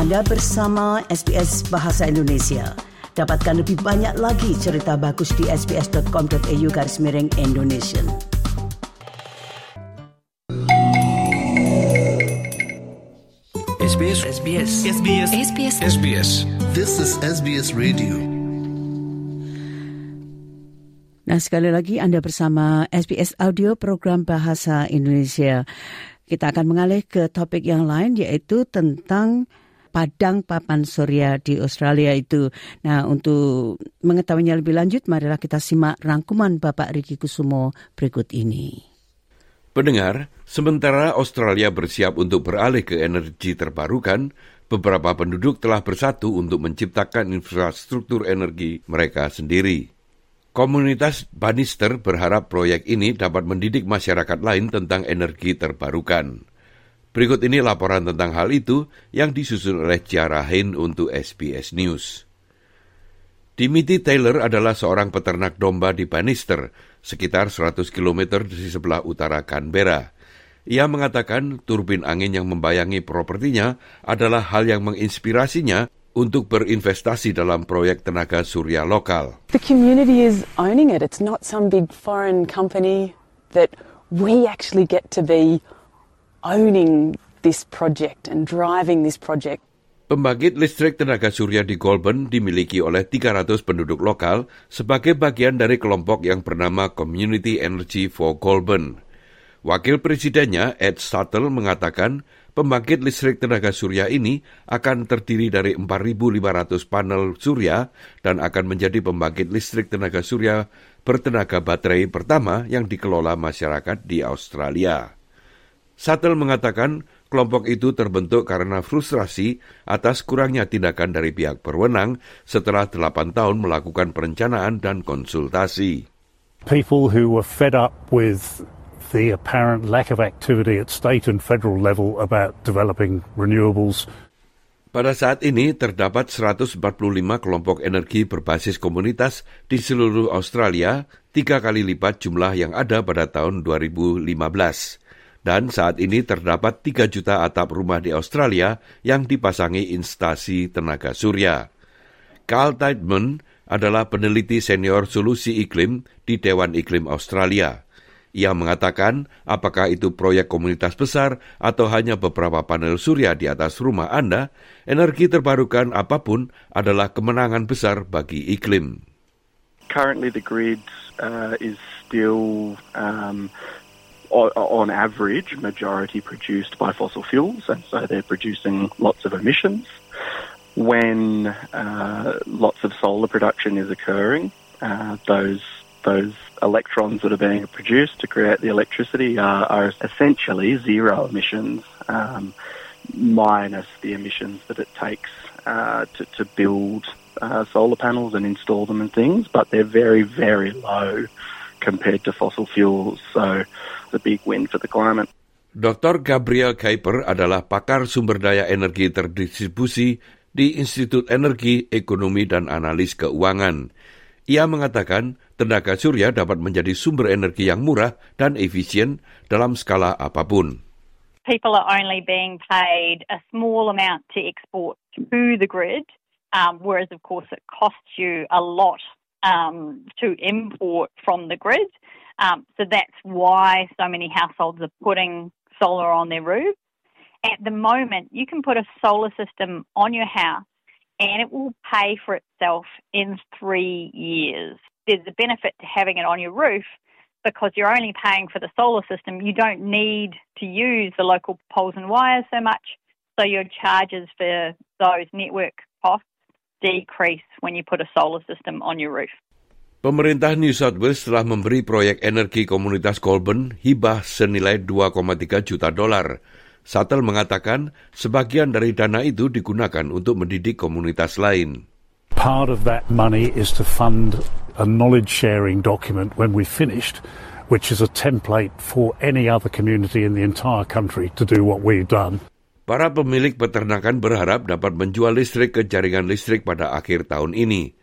Anda bersama SBS Bahasa Indonesia. Dapatkan lebih banyak lagi cerita bagus di sbs.com.au garis miring Indonesia. SBS SBS SBS SBS SBS This is SBS Radio. Nah, sekali lagi Anda bersama SBS Audio Program Bahasa Indonesia. Kita akan mengalih ke topik yang lain yaitu tentang padang papan surya di Australia itu. Nah, untuk mengetahuinya lebih lanjut, marilah kita simak rangkuman Bapak Riki Kusumo berikut ini. Pendengar, sementara Australia bersiap untuk beralih ke energi terbarukan, beberapa penduduk telah bersatu untuk menciptakan infrastruktur energi mereka sendiri. Komunitas Bannister berharap proyek ini dapat mendidik masyarakat lain tentang energi terbarukan. Berikut ini laporan tentang hal itu yang disusun oleh Ciara Hain untuk SBS News. Dimitri Taylor adalah seorang peternak domba di Bannister, sekitar 100 km di sebelah utara Canberra. Ia mengatakan turbin angin yang membayangi propertinya adalah hal yang menginspirasinya untuk berinvestasi dalam proyek tenaga surya lokal. The community is owning it. It's not some big foreign company that we actually get to be owning this project and driving this project. Pembangkit listrik tenaga surya di Goulburn dimiliki oleh 300 penduduk lokal sebagai bagian dari kelompok yang bernama Community Energy for Goulburn. Wakil presidennya Ed Stuttle mengatakan pembangkit listrik tenaga surya ini akan terdiri dari 4.500 panel surya dan akan menjadi pembangkit listrik tenaga surya bertenaga baterai pertama yang dikelola masyarakat di Australia. Sattel mengatakan kelompok itu terbentuk karena frustrasi atas kurangnya tindakan dari pihak berwenang setelah 8 tahun melakukan perencanaan dan konsultasi. people who were fed up with the apparent lack of activity at state and federal level about developing renewables. Pada saat ini terdapat 145 kelompok energi berbasis komunitas di seluruh Australia, tiga kali lipat jumlah yang ada pada tahun 2015. Dan saat ini terdapat 3 juta atap rumah di Australia yang dipasangi instasi tenaga surya. Carl Tideman adalah peneliti senior solusi iklim di Dewan Iklim Australia. Ia mengatakan apakah itu proyek komunitas besar atau hanya beberapa panel surya di atas rumah Anda, energi terbarukan apa pun adalah kemenangan besar bagi iklim. currently the grid uh, is still um, on average majority produced by fossil fuels and so they're producing lots of emissions when uh, lots of solar production is occurring uh, those those electrons that are being produced to create the electricity are, are essentially zero emissions um, minus the emissions that it takes uh, to, to build uh, solar panels and install them and things, but they're very, very low compared to fossil fuels. So it's a big win for the climate. Dr. Gabriel Kuiper adalah pakar sumber daya energi terdistribusi di Institut Energi, Ekonomi, dan Analis Keuangan. Ia mengatakan tenaga surya dapat menjadi sumber energi yang murah dan efisien dalam skala apa pun. people are only being paid a small amount to export to the grid, um, whereas of course it costs you a lot um, to import from the grid. Um, so that's why so many households are putting solar on their roofs. At the moment, you can put a solar system on your house and it will pay for itself in three years. There's a benefit to having it on your roof because you're only paying for the solar system. You don't need to use the local poles and wires so much, so your charges for those network costs decrease when you put a solar system on your roof. Pemerintah New South Wales telah memberi proyek energi komunitas Colburn hibah senilai 2,3 juta dolar. Sattel mengatakan sebagian dari dana itu digunakan untuk mendidik komunitas lain. Part of that money is to fund a knowledge sharing document when we've finished, which is a template for any other community in the entire country to do what we've done. Para pemilik peternakan berharap dapat menjual listrik ke jaringan listrik pada akhir tahun ini.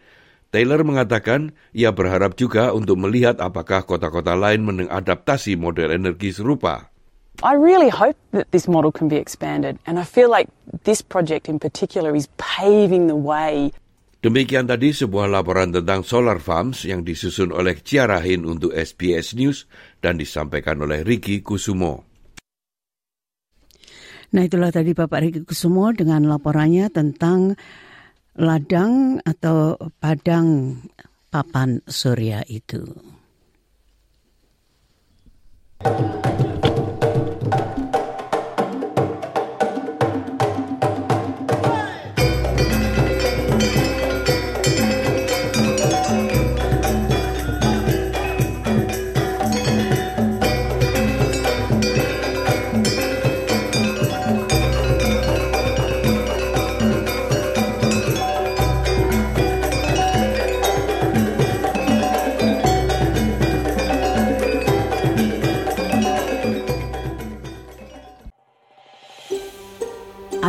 Taylor mengatakan ia berharap juga untuk melihat apakah kota-kota lain mengadaptasi model energi serupa. I really hope that this model can be expanded, and I feel like this project in particular is paving the way. Demikian tadi sebuah laporan tentang solar farms yang disusun oleh Ciara Hin untuk SBS News dan disampaikan oleh Ricky Kusumo. Nah itulah tadi Bapak Ricky Kusumo dengan laporannya tentang ladang atau padang papan surya itu.